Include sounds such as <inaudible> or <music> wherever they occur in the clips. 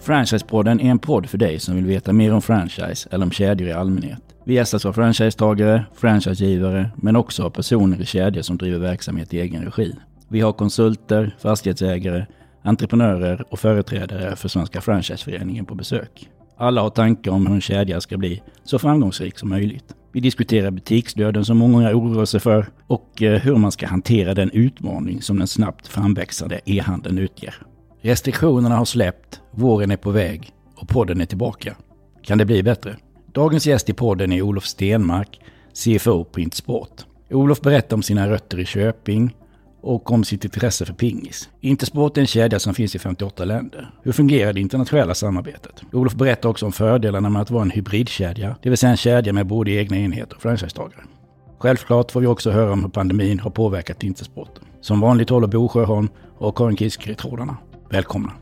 Franchisepodden är en podd för dig som vill veta mer om franchise eller om kedjor i allmänhet. Vi gästas av franchisetagare, franchisegivare, men också av personer i kedjor som driver verksamhet i egen regi. Vi har konsulter, fastighetsägare, entreprenörer och företrädare för Svenska Franchiseföreningen på besök. Alla har tankar om hur en kedja ska bli så framgångsrik som möjligt. Vi diskuterar butiksdöden som många oroar sig för och eh, hur man ska hantera den utmaning som den snabbt framväxande e-handeln utgör. Restriktionerna har släppt, våren är på väg och podden är tillbaka. Kan det bli bättre? Dagens gäst i podden är Olof Stenmark, CFO på Intersport. Olof berättar om sina rötter i Köping och om sitt intresse för pingis. Intersport är en kedja som finns i 58 länder. Hur fungerar det internationella samarbetet? Olof berättar också om fördelarna med att vara en hybridkedja, det vill säga en kedja med både egna enheter och franchisetagare. Självklart får vi också höra om hur pandemin har påverkat Intersport. Som vanligt håller Bo Sjöholm och Karin Kiske i trådarna. Välkomna!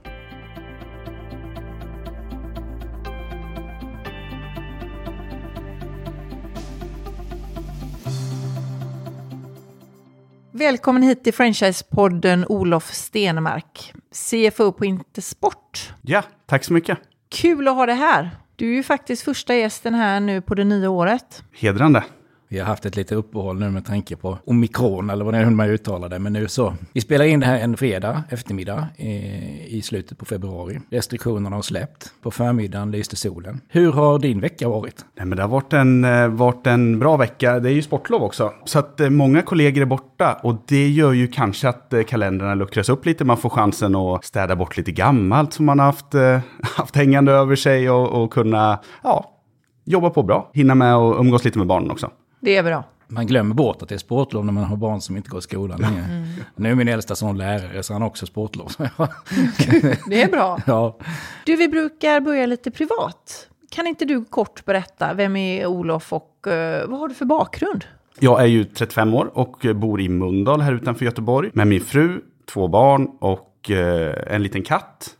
Välkommen hit till Franchisepodden Olof Stenmark, CFO på Intersport. Ja, tack så mycket. Kul att ha dig här. Du är ju faktiskt första gästen här nu på det nya året. Hedrande. Vi har haft ett litet uppehåll nu med tanke på omikron eller vad det är hur man uttalar det. Men nu så. Vi spelar in det här en fredag eftermiddag eh, i slutet på februari. Restriktionerna har släppt. På förmiddagen lyste solen. Hur har din vecka varit? Nej, men det har varit en, eh, varit en bra vecka. Det är ju sportlov också. Så att eh, många kollegor är borta och det gör ju kanske att kalendrarna luckras upp lite. Man får chansen att städa bort lite gammalt som man har haft, <laughs> haft hängande över sig och, och kunna ja, jobba på bra. Hinna med och umgås lite med barnen också. Det är bra. Man glömmer bort att det är sportlov när man har barn som inte går i skolan längre. Mm. Nu är min äldsta son lärare så han har också sportlov. <laughs> Det är bra. ja. Du, vi brukar börja lite privat. Kan inte du kort berätta, vem är Olof och eh, vad har du för bakgrund? Jag är ju 35 år och bor i Mundal här utanför Göteborg med min fru, två barn och eh, en liten katt.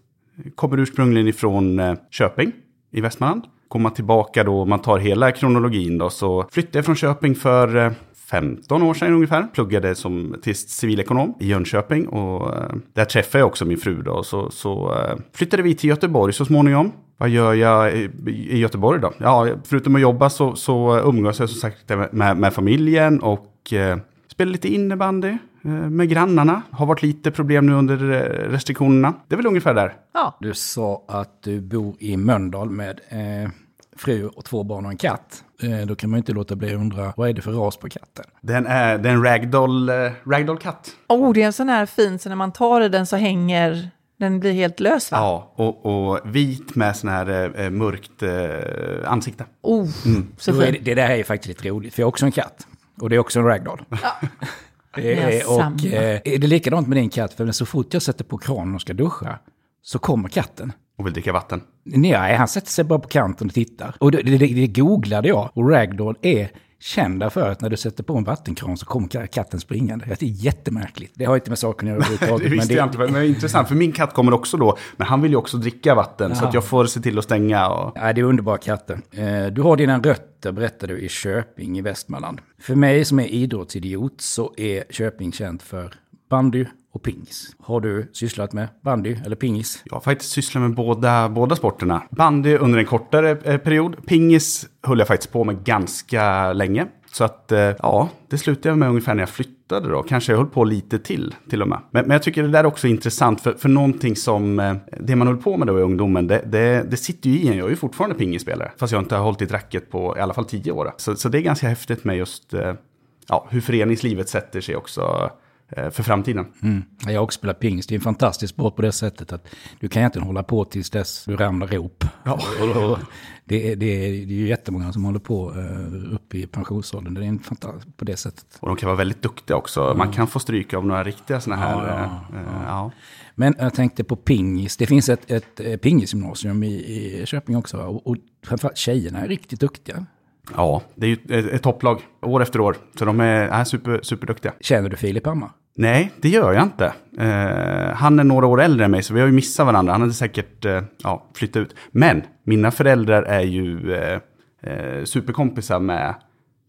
Kommer ursprungligen ifrån eh, Köping i Västmanland. Komma tillbaka då, om man tar hela kronologin då, så flyttade jag från Köping för eh, 15 år sedan ungefär. Pluggade som till civilekonom i Jönköping och eh, där träffade jag också min fru då. Så, så eh, flyttade vi till Göteborg så småningom. Vad gör jag i, Göteborg då? Ja, förutom att jobba så, så umgås jag som sagt med, med, familjen och eh, spelar lite innebandy med grannarna. Har varit lite problem nu under eh, restriktionerna. Det är väl ungefär där. Ja, Du sa att du bor i Mölndal med eh, fru och två barn och en katt. Eh, då kan man ju inte låta bli att undra, vad är det för ras på katten? Den är, det är en ragdoll, eh, ragdoll-katt. oh, det är en sån här fin, så när man tar i den så hänger den blir helt lös va? Ja, och, och vit med sån här eh, mörkt eh, ansikte. Oh, så är fin. det, det där är faktiskt lite roligt, för jag har också en katt. Och det är också en ragdoll. <laughs> Det Ja, är, samma. och eh, är det likadant med din katt? För så fort jag sätter på kranen och ska duscha så kommer katten. Och vill dricka vatten. Nej, han sätter sig bara på kanten och tittar. Och det, det, det googlade jag. Och ragdoll är kända för att när du sätter på en vattenkran så kommer katten springande. Det är jättemärkligt. Det har inte med saken att göra <laughs> överhuvudtaget. Det visste men jag inte, men det är intressant. För min katt kommer också då. Men han vill ju också dricka vatten. Så Ja. att jag får se till att stänga. Och... Ja, det är underbara katter. Eh, Du har dina rötter, berättar du, i Köping i Västmanland. För mig som är idrottsidiot så är Köping känt för bandy och pingis. Har du sysslat med bandy eller pingis? Jag har faktiskt sysslat med båda, båda sporterna. Bandy under en kortare eh, period. Pingis höll jag faktiskt på med ganska länge. Så att, eh, ja, det slutade jag med ungefär när jag flyttade då. Kanske jag höll på lite till, till och med. Men, men jag tycker det där är också intressant, för, för någonting som, eh, det man höll på med då i ungdomen, det, det, det sitter ju i en. Jag är ju fortfarande pingisspelare, fast jag inte har hållit i ett racket på i alla fall tio år. Så, så det är ganska häftigt med just, ja, hur föreningslivet sätter sig också för framtiden. Mm. Jag har också spelat pingis. Det är en fantastisk sport på det sättet att du kan egentligen hålla på tills dess du ramlar ihop. Ja. Det, är, det, är, det är ju jättemånga som håller på uh, upp i pensionsåldern. Det är en fantastisk på det sättet. Och de kan vara väldigt duktiga också. Man kan få stryka av några riktiga sådana här... Ja, ja, eh, eh, ja. Men jag tänkte på pingis. Det finns ett, ett eh, pingisgymnasium i, i Köping också. Och, och framförallt tjejerna är riktigt duktiga. Ja, det är ju ett, topplag år efter år. Så de är, är super, superduktiga. Känner du Filip Hammar? Nej, det gör jag inte. Eh, han är några år äldre än mig, så vi har ju missat varandra. Han hade säkert eh, ja, flyttat ut. Men mina föräldrar är ju eh, eh, superkompisar med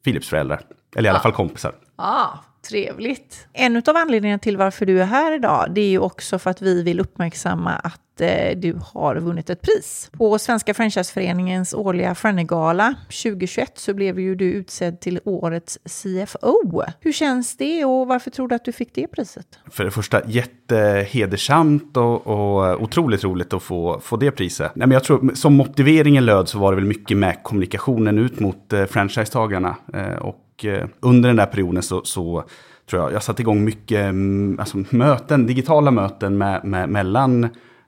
Philips föräldrar. Eller i alla fall kompisar. Ah, Trevligt. En av anledningarna till varför du är här idag, det är ju också för att vi vill uppmärksamma att eh, du har vunnit ett pris. På Svenska Franchiseföreningens årliga Frannegala 2021 så blev ju du utsedd till årets CFO. Hur känns det och varför tror du att du fick det priset? För det första jättehedersamt och, och otroligt roligt att få, få det priset. Nej, men jag tror, som motiveringen löd så var det väl mycket med kommunikationen ut mot eh, franchisetagarna. Eh, och eh, under den där perioden så, så tror jag jag satte igång mycket mm, alltså, möten, digitala möten med, med, mellan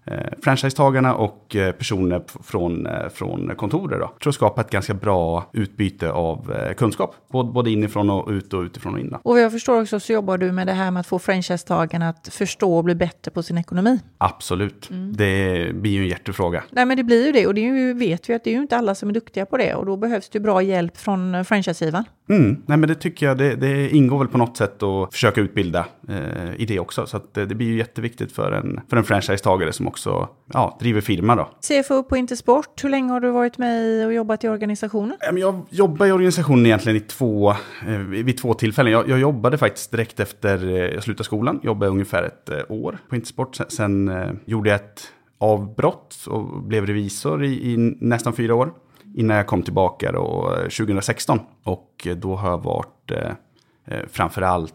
eh, franchisetagarna och eh, personer från, eh, från kontoret. Då. Jag tror skapa ett ganska bra utbyte av kunskap, både, inifrån och ut och utifrån och in. Och vad jag förstår också så jobbar du med det här med att få franchisetagarna att förstå och bli bättre på sin ekonomi. Absolut, det blir ju en hjärtefråga. Nej men det blir ju det och det ju, vet vi att det är ju inte alla som är duktiga på det och då behövs det bra hjälp från franchisegivaren. Mm, nej men det tycker jag, det, det ingår väl på något sätt att försöka utbilda eh, i det också. Så att det, det blir ju jätteviktigt för en, för en franchisetagare som också ja, driver firma då. CFO på Intersport, hur länge har du varit med och jobbat i organisationen? Jag jobbar i organisationen egentligen i två, eh, vid två tillfällen. Jag, jag jobbade faktiskt direkt efter eh, jag slutade skolan. Jobbade ungefär ett eh, år på Intersport. Sen, sen eh, gjorde jag ett avbrott och blev revisor i, i nästan fyra år. Innan jag kom tillbaka då, eh, 2016. Och eh, då har jag varit eh, eh, framförallt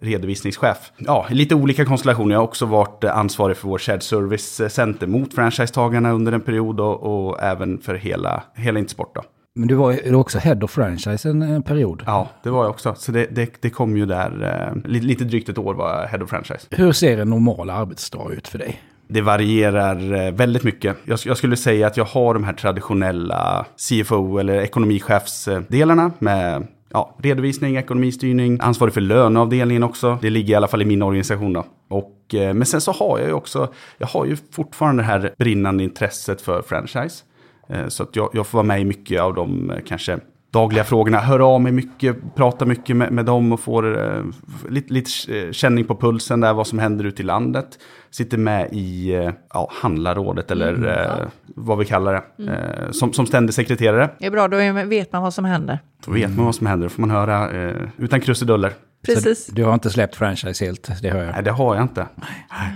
redovisningschef. Ja, lite olika konstellationer. Jag har också varit eh, ansvarig för vår shared service center mot franchisetagarna under en period och, och även för hela, hela Intersport. Då. Men du var också head of franchise en eh, period. Ja, det var jag också. Så det, det, det kom ju där, eh, lite, lite drygt ett år var jag head of franchise. Hur ser en normal arbetsdag ut för dig? Det varierar eh, väldigt mycket. Jag, jag skulle säga att jag har de här traditionella CFO eller ekonomichefsdelarna med ja, redovisning, ekonomistyrning, ansvarig för löneavdelningen också. Det ligger i alla fall i min organisation då. Och, eh, men sen så har jag ju också, jag har ju fortfarande det här brinnande intresset för franchise. Eh, så att jag, jag får vara med i mycket av de kanske dagliga frågorna, hör av mig mycket, pratar mycket med, med dem och får eh, lite, lite eh, känning på pulsen där, vad som händer ute i landet. Sitter med i eh, ja, handlarrådet eller eh, vad vi kallar det, eh, som, som ständig sekreterare. Det är bra, då vet man vad som händer. Då vet man vad som händer, då får man höra eh, utan krusiduller. Precis. Du har inte släppt franchise helt, det hör jag. Nej, det har jag inte.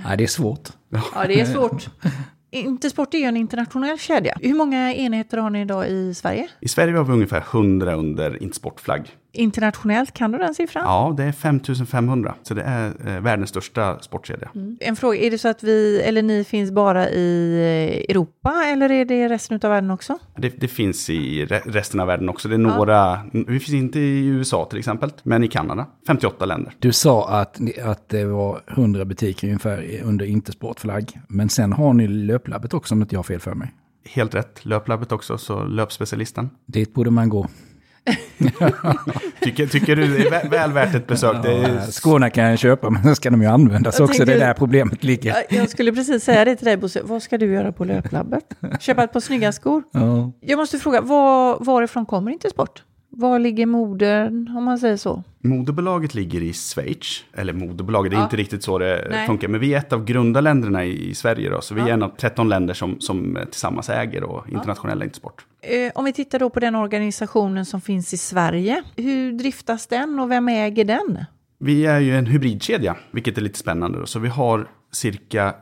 Nej, det är svårt. Ja, det är svårt. <laughs> Intersport är ju en internationell kedja. Hur många enheter har ni idag i Sverige? I Sverige har vi ungefär 100 under Intersportflagg. Internationellt, kan du den siffran? Ja, det är 5500. Så det är eh, världens största sportkedja. En fråga, är det så att vi, eller ni finns bara i eh, Europa eller är det resten av världen också? Det, det finns i re- resten av världen också. Det är några, vi finns inte i USA till exempel, men i Kanada. 58 länder. Du sa att, att det var 100 butiker ungefär under Intersportflagg. Men sen har ni löplabbet också om inte jag har fel för mig. Helt rätt. Löplabbet också, så löpspecialisten. Dit borde man gå. <laughs> Tycker, tycker du det är väl, värt ett besök? Det är, Ja, Skorna kan jag köpa men sen ska de ju användas Jag också. Det tänkte- är där problemet ligger. Ja, Jag skulle precis säga det till dig Bosse. Vad ska du göra på löplabbet? Köpa ett par snygga skor? Ja. Jag måste fråga, var, varifrån kommer Intersport? Var ligger modern, om man säger så? moderbolaget ligger i Schweiz. Eller moderbolaget, det är Ja. inte riktigt så det Nej. funkar. Men vi är ett av grundarländerna i, i Sverige. Då, så vi är en av 13 länder som, som tillsammans äger då, internationella Intersport. Eh, om vi tittar då på den organisationen som finns i Sverige. Hur driftas den och vem äger den? Vi är ju en hybridkedja, vilket är lite spännande. Då. Så vi har cirka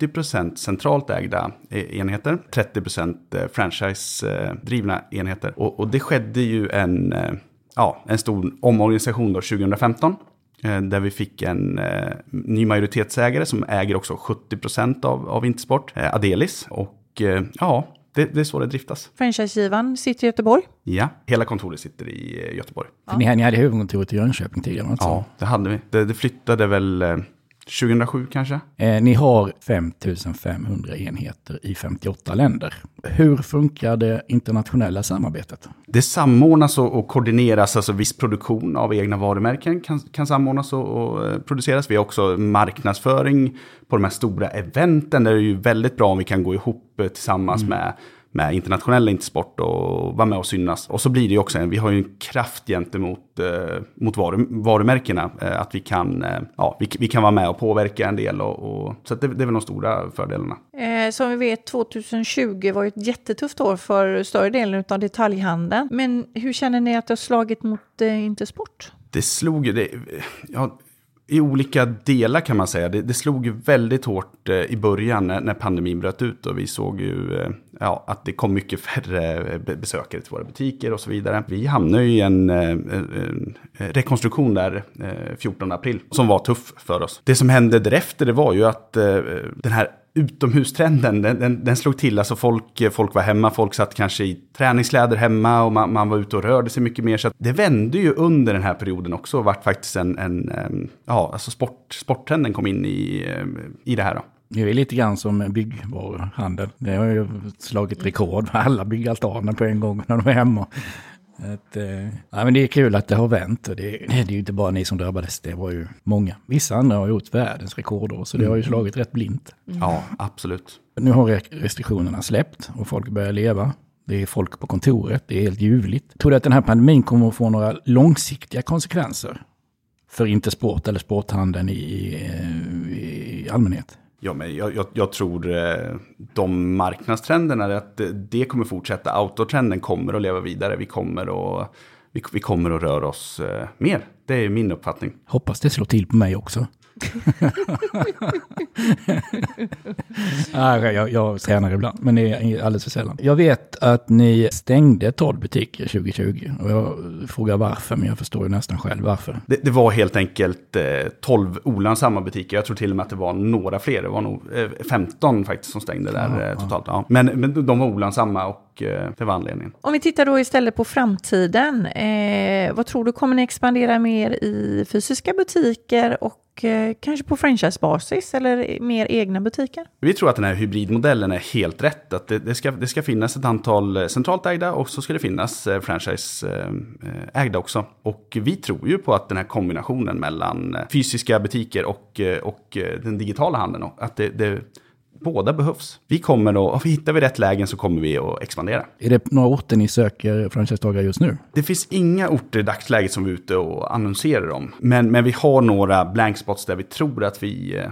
70% centralt ägda eh, enheter, 30% eh, franchise-drivna enheter. Och, och det skedde ju en, eh, ja, en stor omorganisation då 2015. eh, Där vi fick en eh, ny majoritetsägare som äger också 70% av, av Intersport, eh, Adelis. Och eh, ja, det, det är så det driftas. Franchisegivaren sitter i Göteborg. Ja, hela kontoret sitter i eh, Göteborg. För Ni, ni hade huvudkontoret i Jönköping tidigare. Alltså. Ja, det hade vi. Det, det flyttade väl eh, 2007 kanske. Eh, ni har 5500 enheter i 58 länder. Hur funkar det internationella samarbetet? Det samordnas och, koordineras, alltså viss produktion av egna varumärken kan, kan samordnas och, och eh, produceras. Vi har också marknadsföring på de här stora eventen där det är ju väldigt bra om vi kan gå ihop eh, tillsammans med med internationella Intersport och vara med och synas. Och så blir det ju också, vi har ju en kraft gentemot eh, mot varu, varumärkena. Eh, att vi kan, eh, ja, vi, vi kan vara med och påverka en del. Och, och, så det, det är väl de stora fördelarna. Eh, som vi vet, 2020 var ju ett jättetufft år för större delen av detaljhandeln. Men hur känner ni att det har slagit mot eh, Intersport? Det slog ju, det, ja, i olika delar kan man säga. Det, det slog ju väldigt hårt eh, i början när, när, pandemin bröt ut och vi såg ju eh, ja, att det kom mycket färre eh, besökare till våra butiker och så vidare. Vi hamnade ju i en, en, en rekonstruktion där 14 april som var tuff för oss. Det som hände därefter det var ju att den här utomhustrenden, den, den, den, slog till. Alltså folk, folk var hemma, folk satt kanske i träningskläder hemma och man, man var ute och rörde sig mycket mer. Så det vände ju under den här perioden också och vart faktiskt en, en, en ja, alltså sport, sporttrenden kom in i, eh, i det här. Då. Det är lite grann som byggvaruhandel. Det har ju slagit rekord. Alla byggaltaner på en gång när de är hemma. Att, eh, ja, men det är kul att det har vänt. Det, <clears throat> det är ju inte bara ni som drabbades, det var ju många. Vissa andra har gjort världens rekordår, så det har ju mm. slagit rätt blint. Mm. Ja, absolut. Nu har restriktionerna släppt och folk börjar leva. Det är folk på kontoret, det är helt ljuvligt. Tror du att den här pandemin kommer att få några långsiktiga konsekvenser för Intersport eller sporthandeln i, i, i allmänhet? Ja, men jag, jag, jag, tror eh, de marknadstrenderna, att eh, det kommer fortsätta. Outdoor-trenden kommer att leva vidare. Vi kommer att, vi, vi kommer att röra oss eh, mer. Det är min uppfattning. Hoppas det slår till på mig också. <laughs> jag, jag tränar ibland, men det är alldeles för sällan. Jag vet att ni stängde 12 butiker 2020. Och jag frågar varför, men jag förstår ju nästan själv varför. Det, det var helt enkelt eh, 12 olönsamma butiker. Jag tror till och med att det var några fler. Det var nog eh, 15 faktiskt som stängde där ja, eh, totalt. Ja. Men, men de var olönsamma och eh, det var anledningen. Om vi tittar då istället på framtiden. Eh, vad tror du, kommer ni expandera mer i fysiska butiker och och eh, kanske på franchisebasis eller mer egna butiker? Vi tror att den här hybridmodellen är helt rätt. Att det, det, ska, det ska finnas ett antal eh, centralt ägda och så ska det finnas eh, franchiseägda också. Och vi tror ju på att den här kombinationen mellan fysiska butiker och, och den digitala handeln, att det, det båda behövs. Vi kommer då, och hittar vi rätt lägen så kommer vi att expandera. Är det några orter ni söker franchisetagare just nu? Det finns inga orter i dagsläget som vi är ute och annonserar om. Men, men vi har några blank spots där vi tror att vi eh,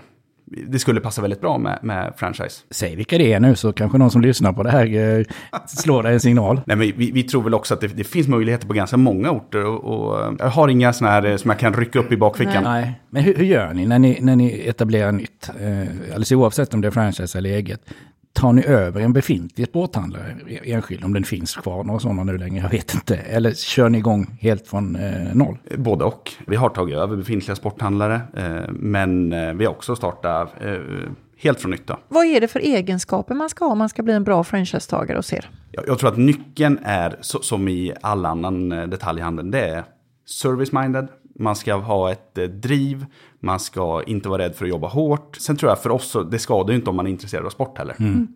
det skulle passa väldigt bra med, med franchise. Säg vilka det är nu så kanske någon som lyssnar på det här eh, slår dig en signal. Nej, men vi, vi, tror väl också att det, det, finns möjligheter på ganska många orter och, och eh, jag har inga sådana här som jag kan rycka upp i bakfickan. Nej, Nej. men hur, hur, gör ni när, ni när ni etablerar nytt? Eh, alldeles oavsett om det är franchise eller eget tar ni över en befintlig sporthandlare enskild, om den finns kvar, några sådana nu längre, jag vet inte. Eller kör ni igång helt från eh, noll? Både och. Vi har tagit över befintliga sporthandlare, eh, men eh, vi har också startat eh, helt från nytta. Vad är det för egenskaper man ska ha om man ska bli en bra franchisetagare hos er? Jag, jag tror att nyckeln är, så, som i all annan eh, detaljhandel, det är service-minded, man ska ha ett eh, driv, man ska inte vara rädd för att jobba hårt. Sen tror jag för oss, det skadar ju inte om man är intresserad av sport heller. Mm.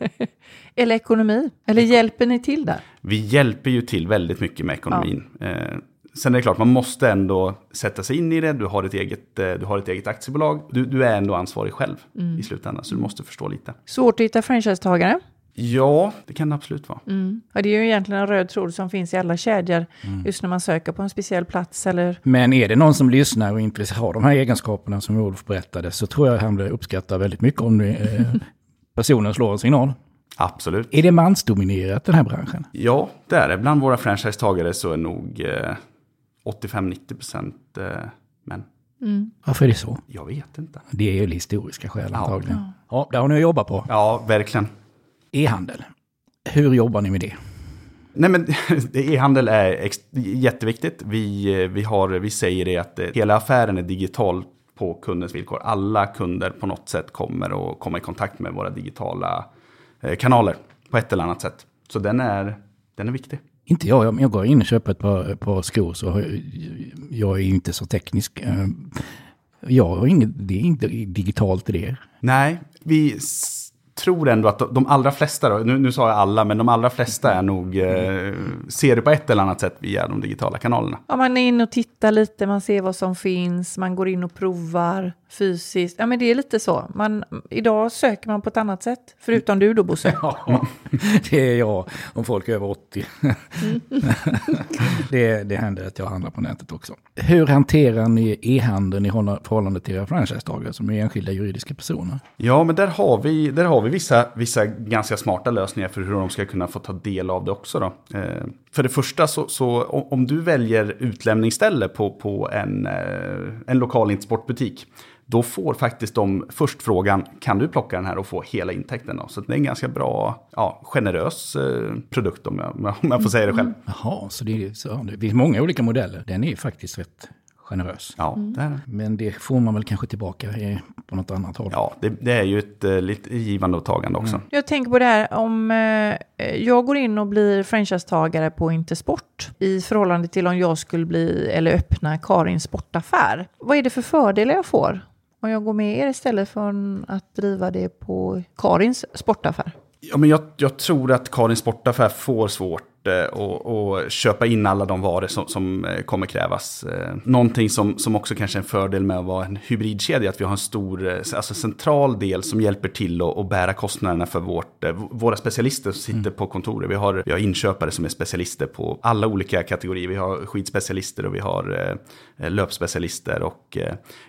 <laughs> Eller ekonomi, eller hjälper ni till där? Vi hjälper ju till väldigt mycket med ekonomin. Ja. Eh, sen är det klart, man måste ändå sätta sig in i det. Du har ett eget, eh, du har ett eget aktiebolag. Du, du är ändå ansvarig själv mm. i slutändan, så du måste förstå lite. Svårt att hitta franchisetagare? Ja, det kan det absolut vara. Mm. Ja, det är ju egentligen en röd tråd som finns i alla kedjor, mm. just när man söker på en speciell plats. Eller... Men är det någon som lyssnar och intresserad av de här egenskaperna som Ulf berättade, så tror jag han blir uppskattad väldigt mycket om det, eh, <laughs> personen slår en signal. Absolut. Är det mansdominerat den här branschen? Ja, det är det. Bland våra franchisetagare så är nog eh, 85-90% eh, män. Mm. Varför är det så? Jag vet inte. Det är ju historiska skäl antagligen. Ja. ja, det har ni att jobba på. Ja, verkligen. E-handel. Hur jobbar ni med det? Nej men <laughs> e-handel är jätteviktigt. Vi, vi, har, vi säger det att hela affären är digital på kundens villkor. Alla kunder på något sätt kommer att komma i kontakt med våra digitala eh, kanaler på ett eller annat sätt. Så den är, den är viktig. Inte jag, om jag går in och köper ett par, par skor så jag är inte så teknisk. Eh, jag har inget, det är inte digitalt i det. Nej, vi tror ändå att de allra flesta, då, nu, nu sa jag alla, men de allra flesta är nog, eh, ser det på ett eller annat sätt via de digitala kanalerna. Ja, man är inne och tittar lite, man ser vad som finns, man går in och provar fysiskt. Ja, men det är lite så. Man, idag söker man på ett annat sätt. Förutom du då, Bosse. Ja, <laughs> det är jag om folk är över 80. <laughs> det, det händer att jag handlar på nätet också. Hur hanterar ni e-handeln i förhållande till era franchisetagare som är enskilda juridiska personer? Ja, men där har vi, där har vi vissa, vissa ganska smarta lösningar för hur de ska kunna få ta del av det också. Då. För det första, så, så, om du väljer utlämningsställe på, på en, eh, en lokal sportbutik, då får faktiskt de först frågan, kan du plocka den här och få hela intäkten? Då? Så det är en ganska bra, ja, generös eh, produkt om jag, om jag får säga det själv. Mm. Jaha, så det, är, så det finns många olika modeller. Den är faktiskt rätt generös. Ja, det är det. Men det får man väl kanske tillbaka på något annat håll. Ja, det, det är ju ett uh, lite givande och tagande också. Mm. Jag tänker på det här om uh, jag går in och blir franchisetagare på Intersport i förhållande till om jag skulle bli eller öppna Karins sportaffär. Vad är det för fördelar jag får om jag går med er istället för att driva det på Karins sportaffär? Ja, men jag, jag tror att Karins sportaffär får svårt och, och, köpa in alla de varor som, som, eh, kommer krävas. Eh, någonting som, som också kanske är en fördel med att vara en hybridkedja, att vi har en stor eh, alltså central del som hjälper till att, att bära kostnaderna för vårt, våra specialister som sitter mm. på kontoret. Vi har, vi har inköpare som är specialister på alla olika kategorier. Vi har skidspecialister och vi har löpspecialister och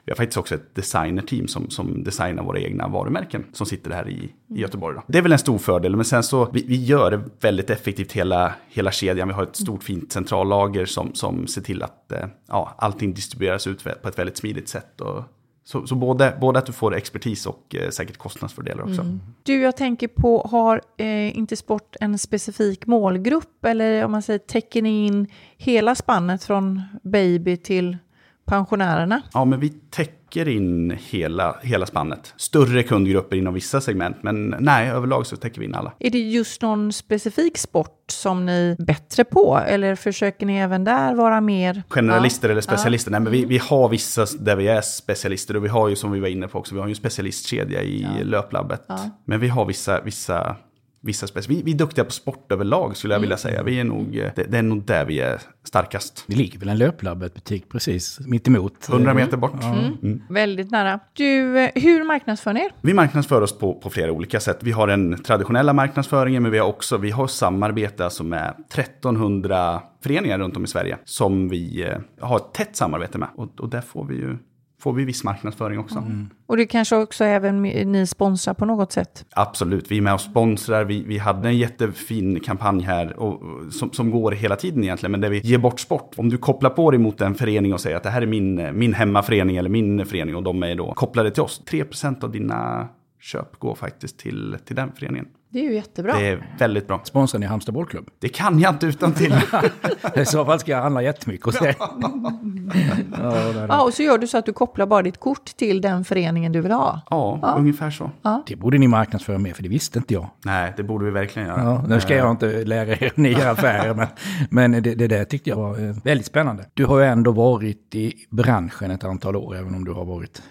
vi har faktiskt också ett designerteam som, som designar våra egna varumärken som sitter här i, i Göteborg. Då. Det är väl en stor fördel, men sen så vi, vi gör det väldigt effektivt hela hela kedjan. Vi har ett stort fint centrallager som, som ser till att eh, ja, allting distribueras ut på ett väldigt smidigt sätt. Och, så, så både, både att du får expertis och eh, säkert kostnadsfördelar också. Mm. Du, jag tänker på, har eh, Intersport en specifik målgrupp eller om man säger täcker ni in hela spannet från baby till pensionärerna? Ja, men vi täcker in hela, hela spannet. Större kundgrupper inom vissa segment, men nej, överlag så täcker vi in alla. Är det just någon specifik sport som ni är bättre på? Eller försöker ni även där vara mer... Generalister ja. eller specialister? Ja. Nej, men vi, vi har vissa där vi är specialister och vi har ju som vi var inne på också, vi har ju en specialistkedja i ja. löplabbet. Men vi har vissa, vissa vissa spets. Vi, vi är duktiga på sport överlag skulle jag vilja mm. säga. Vi är nog, eh, det, det, är nog där vi är starkast. Vi ligger väl en löplabbet-butik precis mitt emot. 100 meter bort. Mm. Mm. Väldigt nära. Du, eh, hur marknadsför ni er? Vi marknadsför oss på, på flera olika sätt. Vi har den traditionella marknadsföringen, men vi har också vi har samarbete alltså med 1300 föreningar runt om i Sverige som vi eh, har ett tätt samarbete med. Och, och där får vi ju får vi viss marknadsföring också. Mm. Och det kanske också även ni sponsrar på något sätt? Absolut, vi är med och sponsrar. Vi, vi hade en jättefin kampanj här och, som, som går hela tiden egentligen, men där vi ger bort sport. Om du kopplar på dig mot en förening och säger att det här är min, min hemmaförening eller min förening och de är då kopplade till oss. 3% av dina köp går faktiskt till, till den föreningen. Det är ju jättebra. Det är väldigt bra. Sponsrar ni Halmstad bollklubb? Det kan jag inte utan till. <laughs> I så fall ska jag handla jättemycket hos er. ja, ja, och så gör du så att du kopplar bara ditt kort till den föreningen du vill ha. Ja, ja. ungefär så. Ja. Det borde ni marknadsföra mer, för det visste inte jag. Nej, det borde vi verkligen göra. Ja, nu ska jag inte lära er nya <laughs> affärer, men, men det, det där tyckte jag var eh, väldigt spännande. Du har ju ändå varit i branschen ett antal år, även om du har varit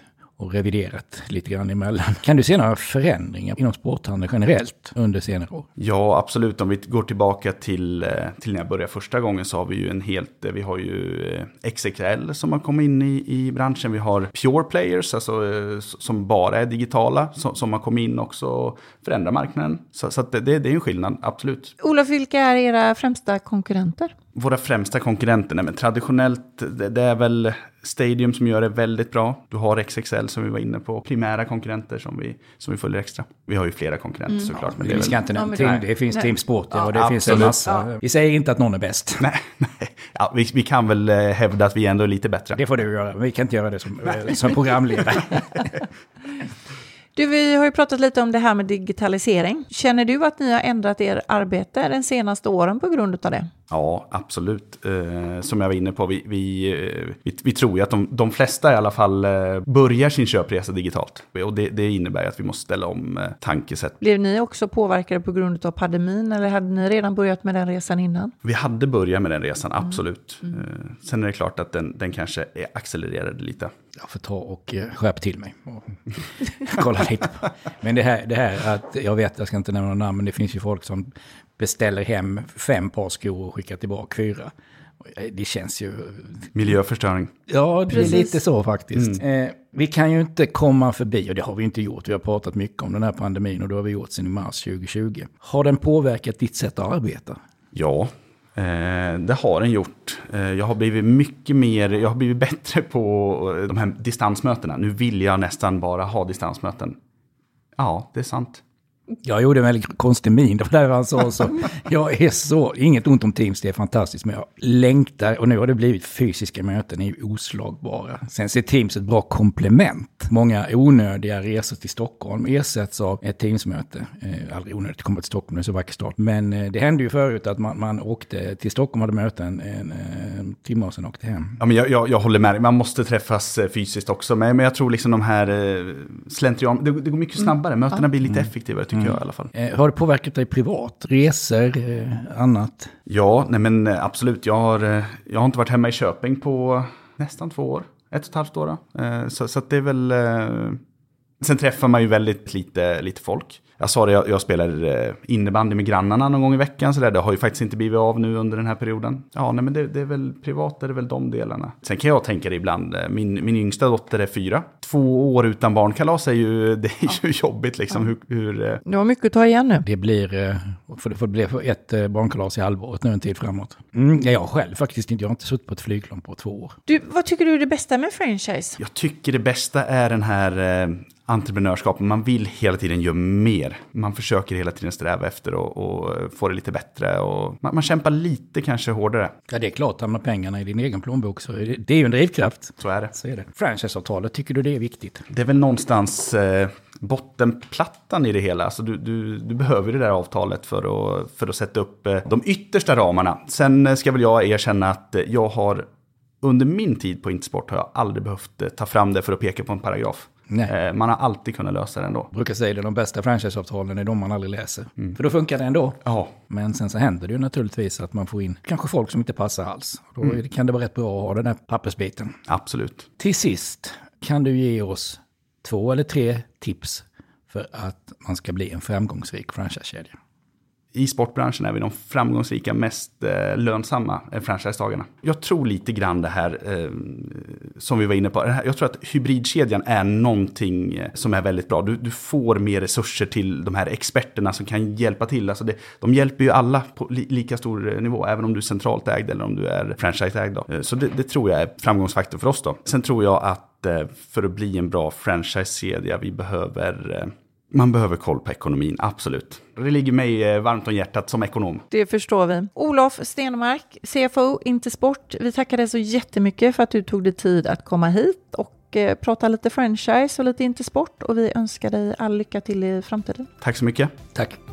och reviderat lite grann emellan. Kan du se några förändringar inom sporthandeln generellt under senare år? Ja, absolut. Om vi går tillbaka till, eh, till när jag började första gången så har vi ju en helt, eh, vi har ju eh, XXL som har kommit in i, i branschen. Vi har Pure Players, alltså som bara är digitala, som, som har kommit in också och förändrar marknaden. Så, så det, det är en skillnad, absolut. Olof, vilka är era främsta konkurrenter? Våra främsta konkurrenter, nej, men traditionellt, det, det, är väl Stadium som gör det väldigt bra. Du har XXL som vi var inne på, primära konkurrenter som vi, som vi följer extra. Vi har ju flera konkurrenter mm. såklart. Men det, vi ska inte nämna, ja, det finns nej. Team Sport ja, och det absolut. finns en massa. Ja. Vi säger inte att någon är bäst. Nej, nej. Ja, vi, vi, kan väl eh, hävda att vi ändå är lite bättre. Det får du göra, vi kan inte göra det som, eh, som programledare. <laughs> Du, vi har ju pratat lite om det här med digitalisering. Känner du att ni har ändrat er arbete de senaste åren på grund av det? Ja, absolut. Eh, som jag var inne på, vi, vi, eh, vi, vi, tror ju att de, de flesta i alla fall eh, börjar sin köpresa digitalt. Och det, det innebär att vi måste ställa om tankesätt. Blev ni också påverkade på grund av pandemin eller hade ni redan börjat med den resan innan? Vi hade börjat med den resan, mm. absolut. Mm. Mm. sen är det klart att den, den kanske accelererade lite. Jag får ta och eh, skärpa till mig och <laughs> kolla lite. Men det här, det här att, jag vet, jag ska inte nämna några namn, men det finns ju folk som beställer hem fem par skor och skickar tillbaka fyra. Det känns ju... Miljöförstöring. Ja, det Precis. är lite så faktiskt. Eh, vi kan ju inte komma förbi, och det har vi inte gjort, vi har pratat mycket om den här pandemin och det har vi gjort sedan i mars 2020. Har den påverkat ditt sätt att arbeta? Ja, eh, det har den gjort. Eh, jag har blivit mycket mer, jag har blivit bättre på eh, de här distansmötena. Nu vill jag nästan bara ha distansmöten. Ja, det är sant. Jag gjorde en väldigt konstig min då där han sa så. Jag är så, inget ont om Teams, det är fantastiskt, men jag längtar och nu har det blivit fysiska möten, är ju oslagbara. Sen ser Teams ett bra komplement. Många onödiga resor till Stockholm ersätts av ett Teamsmöte. Eh, aldrig onödigt att komma till Stockholm, det är så vacker stad. Men eh, det hände ju förut att man, man åkte till Stockholm, hade möten en eh, timme och sen åkte hem. Ja, men jag, jag, jag håller med dig, man måste träffas eh, fysiskt också. Men, men jag tror liksom de här eh, slentrian, det, det går mycket snabbare, mötena blir lite effektivare tycker jag i alla fall. Eh, har det påverkat dig privat? Resor, eh, annat? Ja, nej men eh, absolut. Jag har, jag har inte varit hemma i Köping på nästan två år. Ett och ett halvt år då. Så, så det är väl... Sen träffar man ju väldigt lite, lite folk. Jag sa det, jag, jag spelar eh, innebandy med grannarna någon gång i veckan. Så där. Det har ju faktiskt inte blivit av nu under den här perioden. Ja, nej men det, det är väl privat, det är väl de delarna. Sen kan jag tänka det ibland. eh, Min, min yngsta dotter är fyra. Två år utan barnkalas är ju, <laughs> det är ju jobbigt liksom. Hur, hur, eh, Du har mycket att ta igen nu. Det blir, för det får bli ett barnkalas i halvåret nu en tid framåt. Mm, ja, jag själv faktiskt inte, jag har inte suttit på ett flygplan på två år. Du, vad tycker du är det bästa med franchise? Jag tycker det bästa är den här entreprenörskapen. Man vill hela tiden göra mer. Man försöker hela tiden sträva efter och, och få det lite bättre. Och man, man kämpar lite kanske hårdare. Ja, det är klart, hamnar pengarna i din egen plånbok så är det, det är ju en drivkraft. Så är det. Så är det. Franchiseavtalet, tycker du det är viktigt? Det är väl någonstans eh, bottenplattan i det hela. Alltså du, du, du behöver det där avtalet för att, för att sätta upp eh, de yttersta ramarna. Sen eh, ska väl jag erkänna att eh, jag har under min tid på Intersport har jag aldrig behövt eh, ta fram det för att peka på en paragraf. Nej. Eh, man har alltid kunnat lösa det ändå. Jag brukar säga det, de bästa franchiseavtalen är de man aldrig läser. För då funkar det ändå. Ja, Men sen så händer det ju naturligtvis att man får in kanske folk som inte passar alls. Då det- kan det vara rätt bra att ha den där pappersbiten. absolut. Till sist, kan du ge oss två eller tre tips för att man ska bli en framgångsrik franchisekedja? I sportbranschen är vi de framgångsrika, mest eh, lönsamma eh, franchisetagarna. Jag tror lite grann det här eh, som vi var inne på. Här, jag tror att hybridkedjan är någonting eh, som är väldigt bra. Du, du får mer resurser till de här experterna som kan hjälpa till. Alltså det, de hjälper ju alla på li, lika stor eh, nivå, även om du är centralt ägd eller om du är franchiseägd. Eh, Så det, det tror jag är framgångsfaktor för oss då. Sen tror jag att eh, för att bli en bra franchisekedja, vi behöver eh, man behöver koll på ekonomin, absolut. Det ligger mig eh, varmt om hjärtat som ekonom. Det förstår vi. Olof Stenmark, CFO Intersport. Vi tackar dig så jättemycket för att du tog dig tid att komma hit och eh, prata lite franchise och lite Intersport. Och vi önskar dig all lycka till i framtiden. Tack så mycket. Tack.